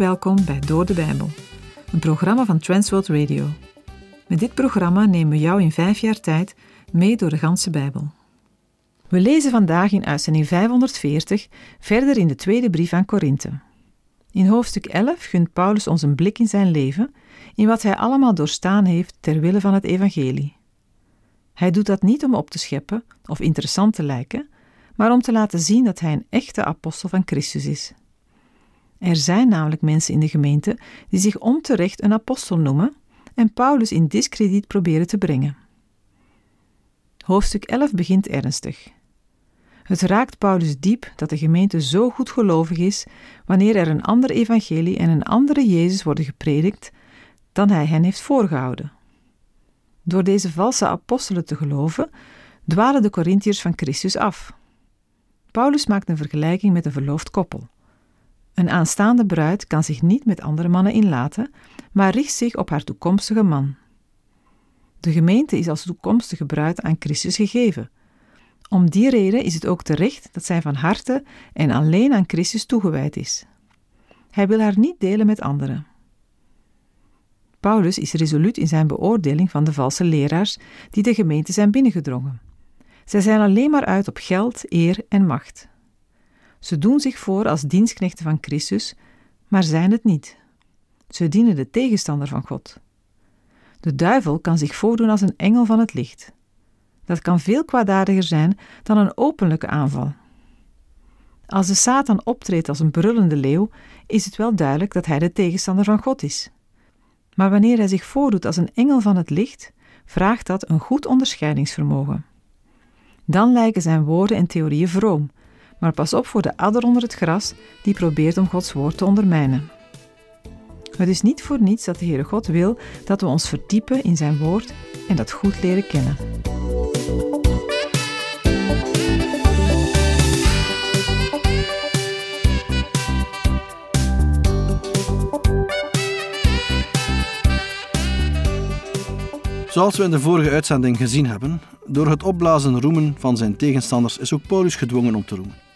Welkom bij Door de Bijbel, een programma van Transworld Radio. Met dit programma nemen we jou in vijf jaar tijd mee door de ganse Bijbel. We lezen vandaag in uitzending 540 verder in de tweede brief aan Korinthe. In hoofdstuk 11 gunt Paulus ons een blik in zijn leven, in wat hij allemaal doorstaan heeft ter wille van het evangelie. Hij doet dat niet om op te scheppen of interessant te lijken, maar om te laten zien dat hij een echte apostel van Christus is. Er zijn namelijk mensen in de gemeente die zich onterecht een apostel noemen en Paulus in discrediet proberen te brengen. Hoofdstuk 11 begint ernstig. Het raakt Paulus diep dat de gemeente zo goedgelovig is wanneer er een ander evangelie en een andere Jezus worden gepredikt dan hij hen heeft voorgehouden. Door deze valse apostelen te geloven, dwalen de Corinthiërs van Christus af. Paulus maakt een vergelijking met een verloofd koppel. Een aanstaande bruid kan zich niet met andere mannen inlaten, maar richt zich op haar toekomstige man. De gemeente is als toekomstige bruid aan Christus gegeven. Om die reden is het ook terecht dat zij van harte en alleen aan Christus toegewijd is. Hij wil haar niet delen met anderen. Paulus is resoluut in zijn beoordeling van de valse leraars die de gemeente zijn binnengedrongen. Zij zijn alleen maar uit op geld, eer en macht. Ze doen zich voor als dienstknechten van Christus, maar zijn het niet. Ze dienen de tegenstander van God. De duivel kan zich voordoen als een engel van het licht. Dat kan veel kwaaddadiger zijn dan een openlijke aanval. Als de Satan optreedt als een brullende leeuw, is het wel duidelijk dat hij de tegenstander van God is. Maar wanneer hij zich voordoet als een engel van het licht, vraagt dat een goed onderscheidingsvermogen. Dan lijken zijn woorden en theorieën vroom, maar pas op voor de adder onder het gras die probeert om Gods woord te ondermijnen. Het is niet voor niets dat de Heere God wil dat we ons verdiepen in zijn woord en dat goed leren kennen. Zoals we in de vorige uitzending gezien hebben, door het opblazen roemen van zijn tegenstanders is ook Paulus gedwongen om te roemen.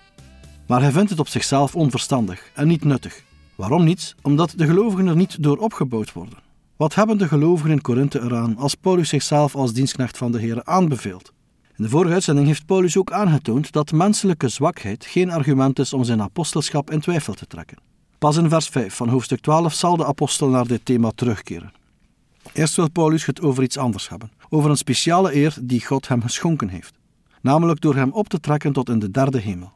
Maar hij vindt het op zichzelf onverstandig en niet nuttig. Waarom niet? Omdat de gelovigen er niet door opgebouwd worden. Wat hebben de gelovigen in Korinthe eraan als Paulus zichzelf als dienstknecht van de Heer aanbeveelt? In de vorige uitzending heeft Paulus ook aangetoond dat menselijke zwakheid geen argument is om zijn apostelschap in twijfel te trekken. Pas in vers 5 van hoofdstuk 12 zal de apostel naar dit thema terugkeren. Eerst wil Paulus het over iets anders hebben, over een speciale eer die God hem geschonken heeft, namelijk door hem op te trekken tot in de derde hemel.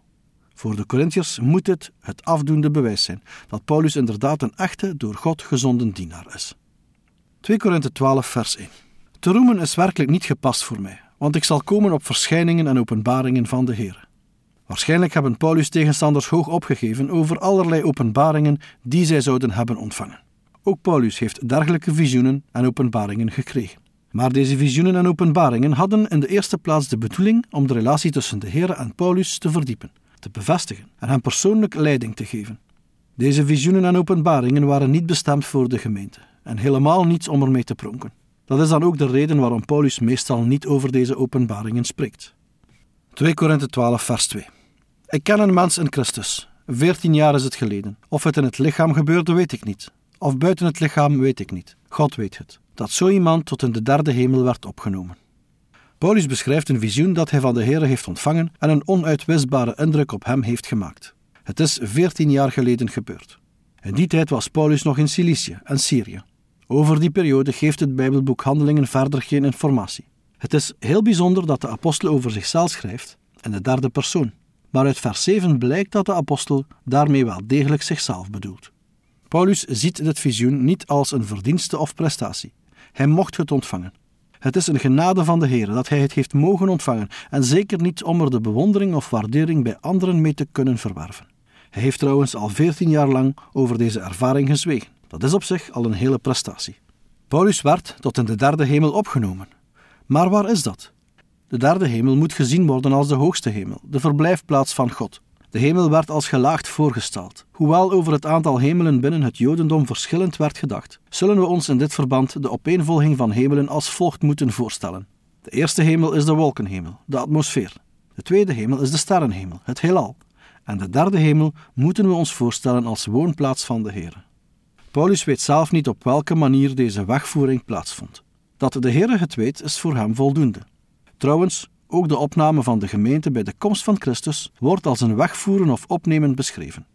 Voor de Corinthiërs moet dit het afdoende bewijs zijn dat Paulus inderdaad een echte, door God gezonden dienaar is. 2 Korinthe 12, vers 1. Te roemen is werkelijk niet gepast voor mij, want ik zal komen op verschijningen en openbaringen van de Heer. Waarschijnlijk hebben Paulus' tegenstanders hoog opgegeven over allerlei openbaringen die zij zouden hebben ontvangen. Ook Paulus heeft dergelijke visioenen en openbaringen gekregen. Maar deze visioenen en openbaringen hadden in de eerste plaats de bedoeling om de relatie tussen de Heer en Paulus te verdiepen, te bevestigen en hem persoonlijk leiding te geven. Deze visioenen en openbaringen waren niet bestemd voor de gemeente en helemaal niets om ermee te pronken. Dat is dan ook de reden waarom Paulus meestal niet over deze openbaringen spreekt. 2 Korinthe 12, vers 2. Ik ken een mens in Christus. Veertien jaar is het geleden. Of het in het lichaam gebeurde, weet ik niet of buiten het lichaam, weet ik niet. God weet het. Dat zo iemand tot in de derde hemel werd opgenomen. Paulus beschrijft een visioen dat hij van de Heer heeft ontvangen en een onuitwisbare indruk op hem heeft gemaakt. Het is veertien jaar geleden gebeurd. In die tijd was Paulus nog in Cilicië en Syrië. Over die periode geeft het Bijbelboek Handelingen verder geen informatie. Het is heel bijzonder dat de apostel over zichzelf schrijft, in de derde persoon. Maar uit vers 7 blijkt dat de apostel daarmee wel degelijk zichzelf bedoelt. Paulus ziet dit visioen niet als een verdienste of prestatie. Hij mocht het ontvangen. Het is een genade van de Heer dat hij het heeft mogen ontvangen en zeker niet om er de bewondering of waardering bij anderen mee te kunnen verwerven. Hij heeft trouwens al veertien jaar lang over deze ervaring gezwegen. Dat is op zich al een hele prestatie. Paulus werd tot in de derde hemel opgenomen. Maar waar is dat? De derde hemel moet gezien worden als de hoogste hemel, de verblijfplaats van God. De hemel werd als gelaagd voorgesteld. Hoewel over het aantal hemelen binnen het Jodendom verschillend werd gedacht, zullen we ons in dit verband de opeenvolging van hemelen als volgt moeten voorstellen. De eerste hemel is de wolkenhemel, de atmosfeer. De tweede hemel is de sterrenhemel, het heelal. En de derde hemel moeten we ons voorstellen als woonplaats van de Heer. Paulus weet zelf niet op welke manier deze wegvoering plaatsvond. Dat de Heer het weet, is voor hem voldoende. Trouwens, ook de opname van de gemeente bij de komst van Christus wordt als een wegvoeren of opnemen beschreven.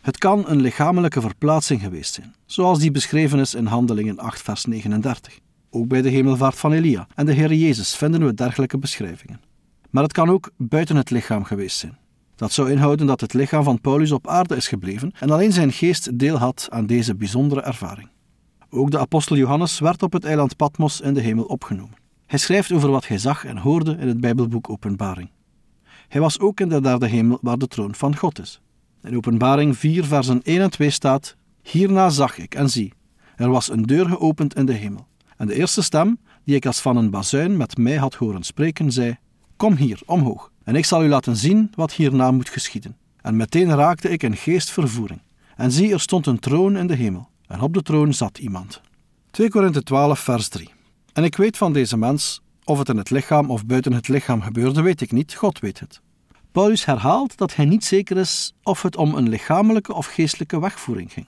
Het kan een lichamelijke verplaatsing geweest zijn, zoals die beschreven is in Handelingen 8, vers 39. Ook bij de hemelvaart van Elia en de Heer Jezus vinden we dergelijke beschrijvingen. Maar het kan ook buiten het lichaam geweest zijn. Dat zou inhouden dat het lichaam van Paulus op aarde is gebleven en alleen zijn geest deel had aan deze bijzondere ervaring. Ook de apostel Johannes werd op het eiland Patmos in de hemel opgenomen. Hij schrijft over wat hij zag en hoorde in het Bijbelboek Openbaring. Hij was ook in de derde hemel waar de troon van God is. In Openbaring 4, versen 1 en 2 staat: Hierna zag ik en zie, er was een deur geopend in de hemel. En de eerste stem, die ik als van een bazuin met mij had horen spreken, zei: Kom hier, omhoog, en ik zal u laten zien wat hierna moet geschieden. En meteen raakte ik in geestvervoering. En zie, er stond een troon in de hemel, en op de troon zat iemand. 2 Korinthe 12, vers 3. En ik weet van deze mens, of het in het lichaam of buiten het lichaam gebeurde, weet ik niet, God weet het. Paulus herhaalt dat hij niet zeker is of het om een lichamelijke of geestelijke wegvoering ging.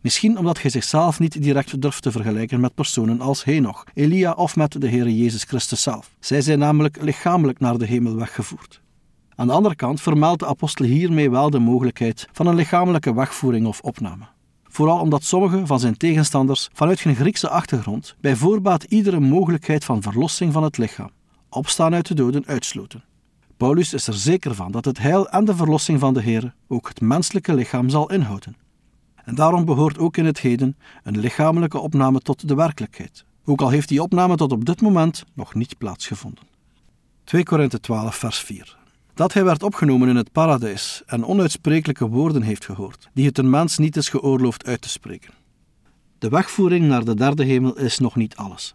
Misschien omdat hij zichzelf niet direct durft te vergelijken met personen als Henoch, Elia of met de Heer Jezus Christus zelf. Zij zijn namelijk lichamelijk naar de hemel weggevoerd. Aan de andere kant vermeldt de apostel hiermee wel de mogelijkheid van een lichamelijke wegvoering of opname. Vooral omdat sommige van zijn tegenstanders vanuit hun Griekse achtergrond bij voorbaat iedere mogelijkheid van verlossing van het lichaam, opstaan uit de doden, uitsloten. Paulus is er zeker van dat het heil en de verlossing van de Heer ook het menselijke lichaam zal inhouden. En daarom behoort ook in het heden een lichamelijke opname tot de werkelijkheid, ook al heeft die opname tot op dit moment nog niet plaatsgevonden. 2 Korinthe 12, vers 4. Dat hij werd opgenomen in het paradijs en onuitsprekelijke woorden heeft gehoord, die het een mens niet is geoorloofd uit te spreken. De wegvoering naar de derde hemel is nog niet alles.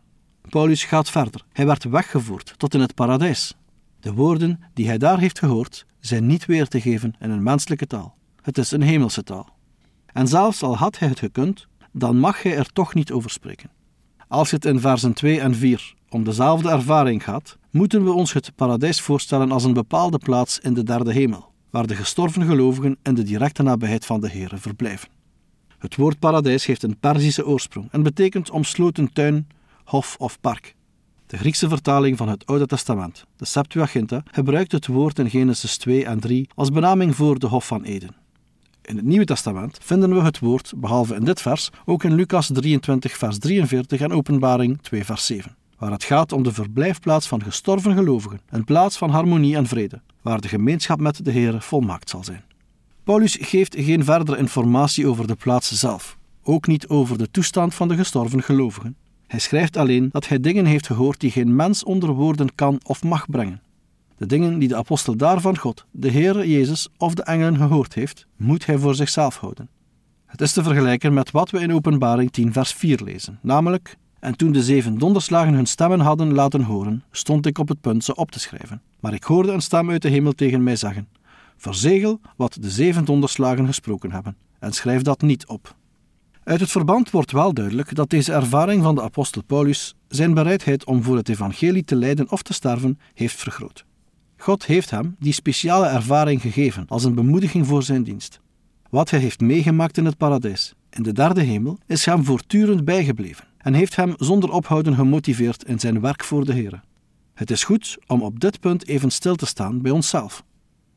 Paulus gaat verder. Hij werd weggevoerd tot in het paradijs. De woorden die hij daar heeft gehoord zijn niet weer te geven in een menselijke taal. Het is een hemelse taal. En zelfs al had hij het gekund, dan mag hij er toch niet over spreken. Als het in versen 2 en 4 om dezelfde ervaring gaat, moeten we ons het paradijs voorstellen als een bepaalde plaats in de derde hemel, waar de gestorven gelovigen in de directe nabijheid van de Here verblijven. Het woord paradijs heeft een Perzische oorsprong en betekent omsloten tuin, hof of park. De Griekse vertaling van het Oude Testament, de Septuaginta, gebruikt het woord in Genesis 2 en 3 als benaming voor de Hof van Eden. In het Nieuwe Testament vinden we het woord, behalve in dit vers, ook in Lucas 23, vers 43 en Openbaring 2, vers 7, waar het gaat om de verblijfplaats van gestorven gelovigen, een plaats van harmonie en vrede, waar de gemeenschap met de Heer volmaakt zal zijn. Paulus geeft geen verdere informatie over de plaats zelf, ook niet over de toestand van de gestorven gelovigen. Hij schrijft alleen dat hij dingen heeft gehoord die geen mens onder woorden kan of mag brengen. De dingen die de apostel daar van God, de Heer Jezus of de engelen gehoord heeft, moet hij voor zichzelf houden. Het is te vergelijken met wat we in Openbaring 10, vers 4 lezen, namelijk: En toen de zeven donderslagen hun stemmen hadden laten horen, stond ik op het punt ze op te schrijven. Maar ik hoorde een stem uit de hemel tegen mij zeggen: Verzegel wat de zeven donderslagen gesproken hebben, en schrijf dat niet op. Uit het verband wordt wel duidelijk dat deze ervaring van de apostel Paulus zijn bereidheid om voor het evangelie te lijden of te sterven heeft vergroot. God heeft hem die speciale ervaring gegeven als een bemoediging voor zijn dienst. Wat hij heeft meegemaakt in het paradijs, in de derde hemel, is hem voortdurend bijgebleven en heeft hem zonder ophouden gemotiveerd in zijn werk voor de Heer. Het is goed om op dit punt even stil te staan bij onszelf.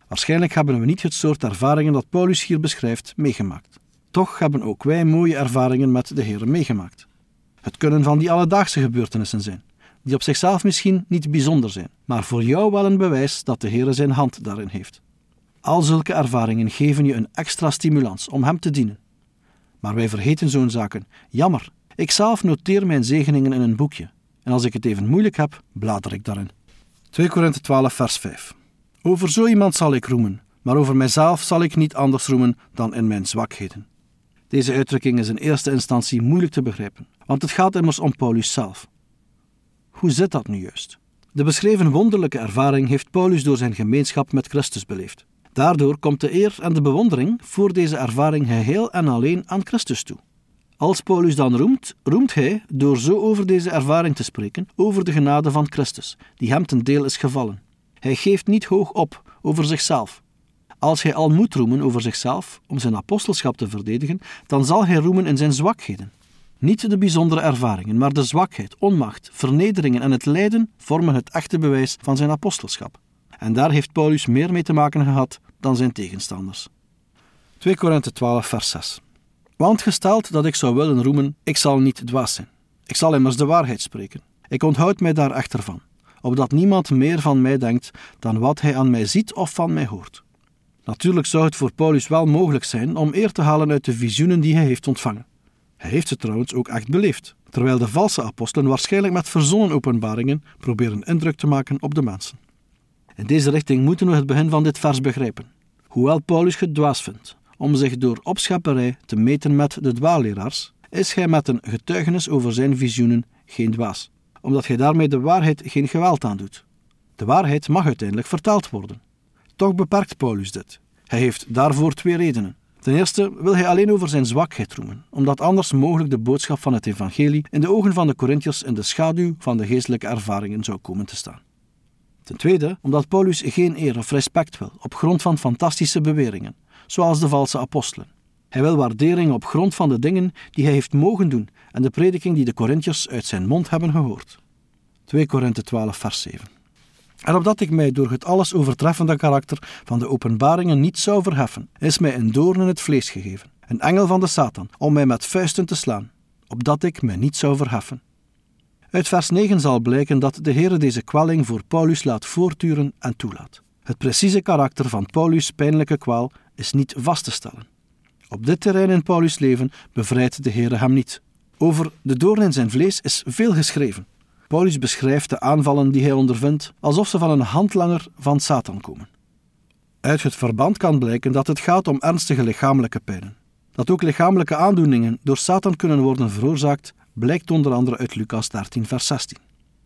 Waarschijnlijk hebben we niet het soort ervaringen dat Paulus hier beschrijft meegemaakt. Toch hebben ook wij mooie ervaringen met de Heer meegemaakt. Het kunnen van die alledaagse gebeurtenissen zijn, die op zichzelf misschien niet bijzonder zijn, maar voor jou wel een bewijs dat de Heer zijn hand daarin heeft. Al zulke ervaringen geven je een extra stimulans om Hem te dienen. Maar wij vergeten zo'n zaken. Jammer, ik zelf noteer mijn zegeningen in een boekje. En als ik het even moeilijk heb, blader ik daarin. 2 Korinthe 12, vers 5. Over zo iemand zal ik roemen, maar over mijzelf zal ik niet anders roemen dan in mijn zwakheden. Deze uitdrukking is in eerste instantie moeilijk te begrijpen, want het gaat immers om Paulus zelf. Hoe zit dat nu juist? De beschreven wonderlijke ervaring heeft Paulus door zijn gemeenschap met Christus beleefd. Daardoor komt de eer en de bewondering voor deze ervaring geheel en alleen aan Christus toe. Als Paulus dan roemt, roemt hij door zo over deze ervaring te spreken, over de genade van Christus, die hem ten deel is gevallen. Hij geeft niet hoog op over zichzelf. Als hij al moet roemen over zichzelf om zijn apostelschap te verdedigen, dan zal hij roemen in zijn zwakheden. Niet de bijzondere ervaringen, maar de zwakheid, onmacht, vernederingen en het lijden vormen het echte bewijs van zijn apostelschap. En daar heeft Paulus meer mee te maken gehad dan zijn tegenstanders. 2 Korinthe 12, vers 6. Want gesteld dat ik zou willen roemen, ik zal niet dwaas zijn. Ik zal immers de waarheid spreken. Ik onthoud mij daar echter van, opdat niemand meer van mij denkt dan wat hij aan mij ziet of van mij hoort. Natuurlijk zou het voor Paulus wel mogelijk zijn om eer te halen uit de visioenen die hij heeft ontvangen. Hij heeft ze trouwens ook echt beleefd, terwijl de valse apostelen waarschijnlijk met verzonnen openbaringen proberen indruk te maken op de mensen. In deze richting moeten we het begin van dit vers begrijpen. Hoewel Paulus het dwaas vindt om zich door opschepperij te meten met de dwaalleraars, is hij met een getuigenis over zijn visioenen geen dwaas, omdat hij daarmee de waarheid geen geweld aandoet. De waarheid mag uiteindelijk vertaald worden. Toch beperkt Paulus dit. Hij heeft daarvoor twee redenen. Ten eerste wil hij alleen over zijn zwakheid roemen, omdat anders mogelijk de boodschap van het evangelie in de ogen van de Corinthiërs in de schaduw van de geestelijke ervaringen zou komen te staan. Ten tweede, omdat Paulus geen eer of respect wil op grond van fantastische beweringen, zoals de valse apostelen. Hij wil waardering op grond van de dingen die hij heeft mogen doen en de prediking die de Corinthiërs uit zijn mond hebben gehoord. 2 Korinthe 12, vers 7. En opdat ik mij door het alles overtreffende karakter van de openbaringen niet zou verheffen, is mij een doorn in het vlees gegeven, een engel van de Satan, om mij met vuisten te slaan, opdat ik mij niet zou verheffen. Uit vers 9 zal blijken dat de Heer deze kwelling voor Paulus laat voortduren en toelaat. Het precieze karakter van Paulus' pijnlijke kwaal is niet vast te stellen. Op dit terrein in Paulus' leven bevrijdt de Heer hem niet. Over de doorn in zijn vlees is veel geschreven. Paulus beschrijft de aanvallen die hij ondervindt alsof ze van een handlanger van Satan komen. Uit het verband kan blijken dat het gaat om ernstige lichamelijke pijnen. Dat ook lichamelijke aandoeningen door Satan kunnen worden veroorzaakt, blijkt onder andere uit Lucas 13, vers 16.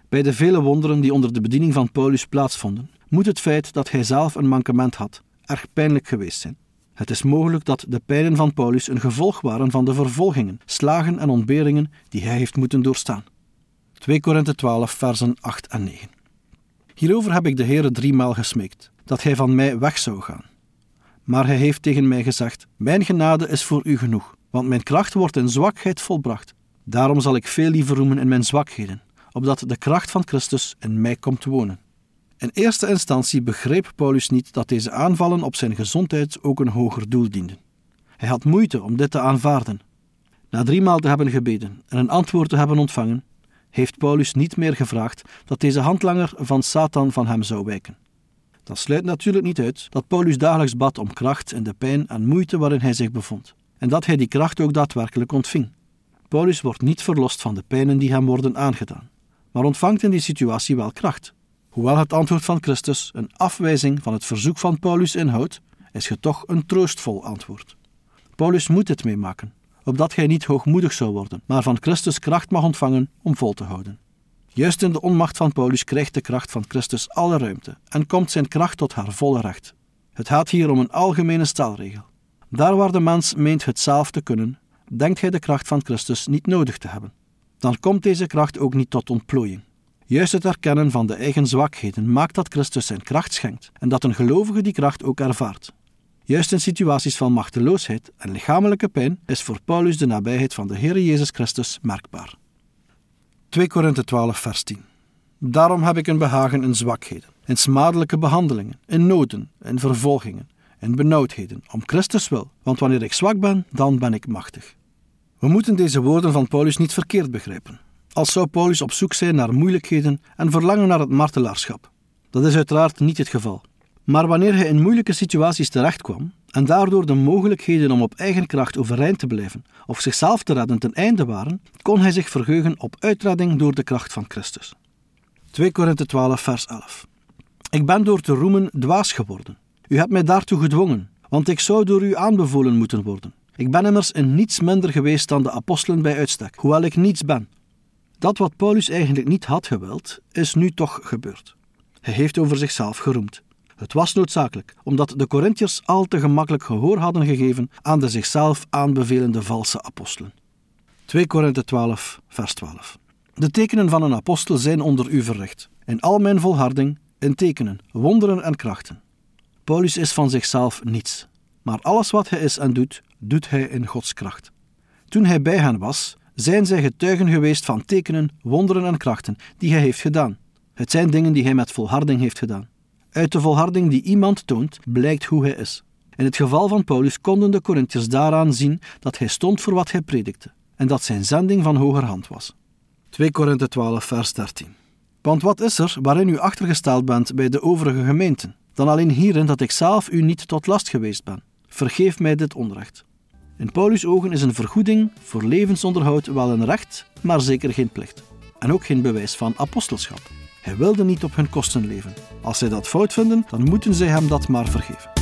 Bij de vele wonderen die onder de bediening van Paulus plaatsvonden, moet het feit dat hij zelf een mankement had erg pijnlijk geweest zijn. Het is mogelijk dat de pijnen van Paulus een gevolg waren van de vervolgingen, slagen en ontberingen die hij heeft moeten doorstaan. 2 Korinthe 12, versen 8 en 9. Hierover heb ik de Heere driemaal gesmeekt, dat hij van mij weg zou gaan. Maar hij heeft tegen mij gezegd: Mijn genade is voor u genoeg, want mijn kracht wordt in zwakheid volbracht. Daarom zal ik veel liever roemen in mijn zwakheden, opdat de kracht van Christus in mij komt wonen. In eerste instantie begreep Paulus niet dat deze aanvallen op zijn gezondheid ook een hoger doel dienden. Hij had moeite om dit te aanvaarden. Na driemaal te hebben gebeden en een antwoord te hebben ontvangen, heeft Paulus niet meer gevraagd dat deze handlanger van Satan van hem zou wijken. Dat sluit natuurlijk niet uit dat Paulus dagelijks bad om kracht in de pijn en moeite waarin hij zich bevond, en dat hij die kracht ook daadwerkelijk ontving. Paulus wordt niet verlost van de pijnen die hem worden aangedaan, maar ontvangt in die situatie wel kracht. Hoewel het antwoord van Christus een afwijzing van het verzoek van Paulus inhoudt, is het toch een troostvol antwoord. Paulus moet dit meemaken, opdat hij niet hoogmoedig zou worden, maar van Christus kracht mag ontvangen om vol te houden. Juist in de onmacht van Paulus krijgt de kracht van Christus alle ruimte en komt zijn kracht tot haar volle recht. Het gaat hier om een algemene stelregel. Daar waar de mens meent het zelf te kunnen, denkt hij de kracht van Christus niet nodig te hebben. Dan komt deze kracht ook niet tot ontplooiing. Juist het erkennen van de eigen zwakheden maakt dat Christus zijn kracht schenkt en dat een gelovige die kracht ook ervaart. Juist in situaties van machteloosheid en lichamelijke pijn is voor Paulus de nabijheid van de Heer Jezus Christus merkbaar. 2 Korinthe 12, vers 10. Daarom heb ik een behagen in zwakheden, in smadelijke behandelingen, in noden, in vervolgingen, in benauwdheden, om Christus wil, want wanneer ik zwak ben, dan ben ik machtig. We moeten deze woorden van Paulus niet verkeerd begrijpen, als zou Paulus op zoek zijn naar moeilijkheden en verlangen naar het martelaarschap. Dat is uiteraard niet het geval. Maar wanneer hij in moeilijke situaties terechtkwam en daardoor de mogelijkheden om op eigen kracht overeind te blijven of zichzelf te redden ten einde waren, kon hij zich verheugen op uitredding door de kracht van Christus. 2 Korinthe 12, vers 11. Ik ben door te roemen dwaas geworden. U hebt mij daartoe gedwongen, want ik zou door u aanbevolen moeten worden. Ik ben immers in niets minder geweest dan de apostelen bij uitstek, hoewel ik niets ben. Dat wat Paulus eigenlijk niet had gewild, is nu toch gebeurd. Hij heeft over zichzelf geroemd. Het was noodzakelijk, omdat de Corinthiërs al te gemakkelijk gehoor hadden gegeven aan de zichzelf aanbevelende valse apostelen. 2 Korinthe 12, vers 12. De tekenen van een apostel zijn onder u verricht, in al mijn volharding, in tekenen, wonderen en krachten. Paulus is van zichzelf niets, maar alles wat hij is en doet, doet hij in Gods kracht. Toen hij bij hen was, zijn zij getuigen geweest van tekenen, wonderen en krachten die hij heeft gedaan. Het zijn dingen die hij met volharding heeft gedaan. Uit de volharding die iemand toont, blijkt hoe hij is. In het geval van Paulus konden de Corinthiërs daaraan zien dat hij stond voor wat hij predikte en dat zijn zending van hoger hand was. 2 Korinthe 12, vers 13. Want wat is er waarin u achtergesteld bent bij de overige gemeenten, dan alleen hierin dat ik zelf u niet tot last geweest ben? Vergeef mij dit onrecht. In Paulus' ogen is een vergoeding voor levensonderhoud wel een recht, maar zeker geen plicht. En ook geen bewijs van apostelschap. Hij wilde niet op hun kosten leven. Als zij dat fout vinden, dan moeten zij hem dat maar vergeven.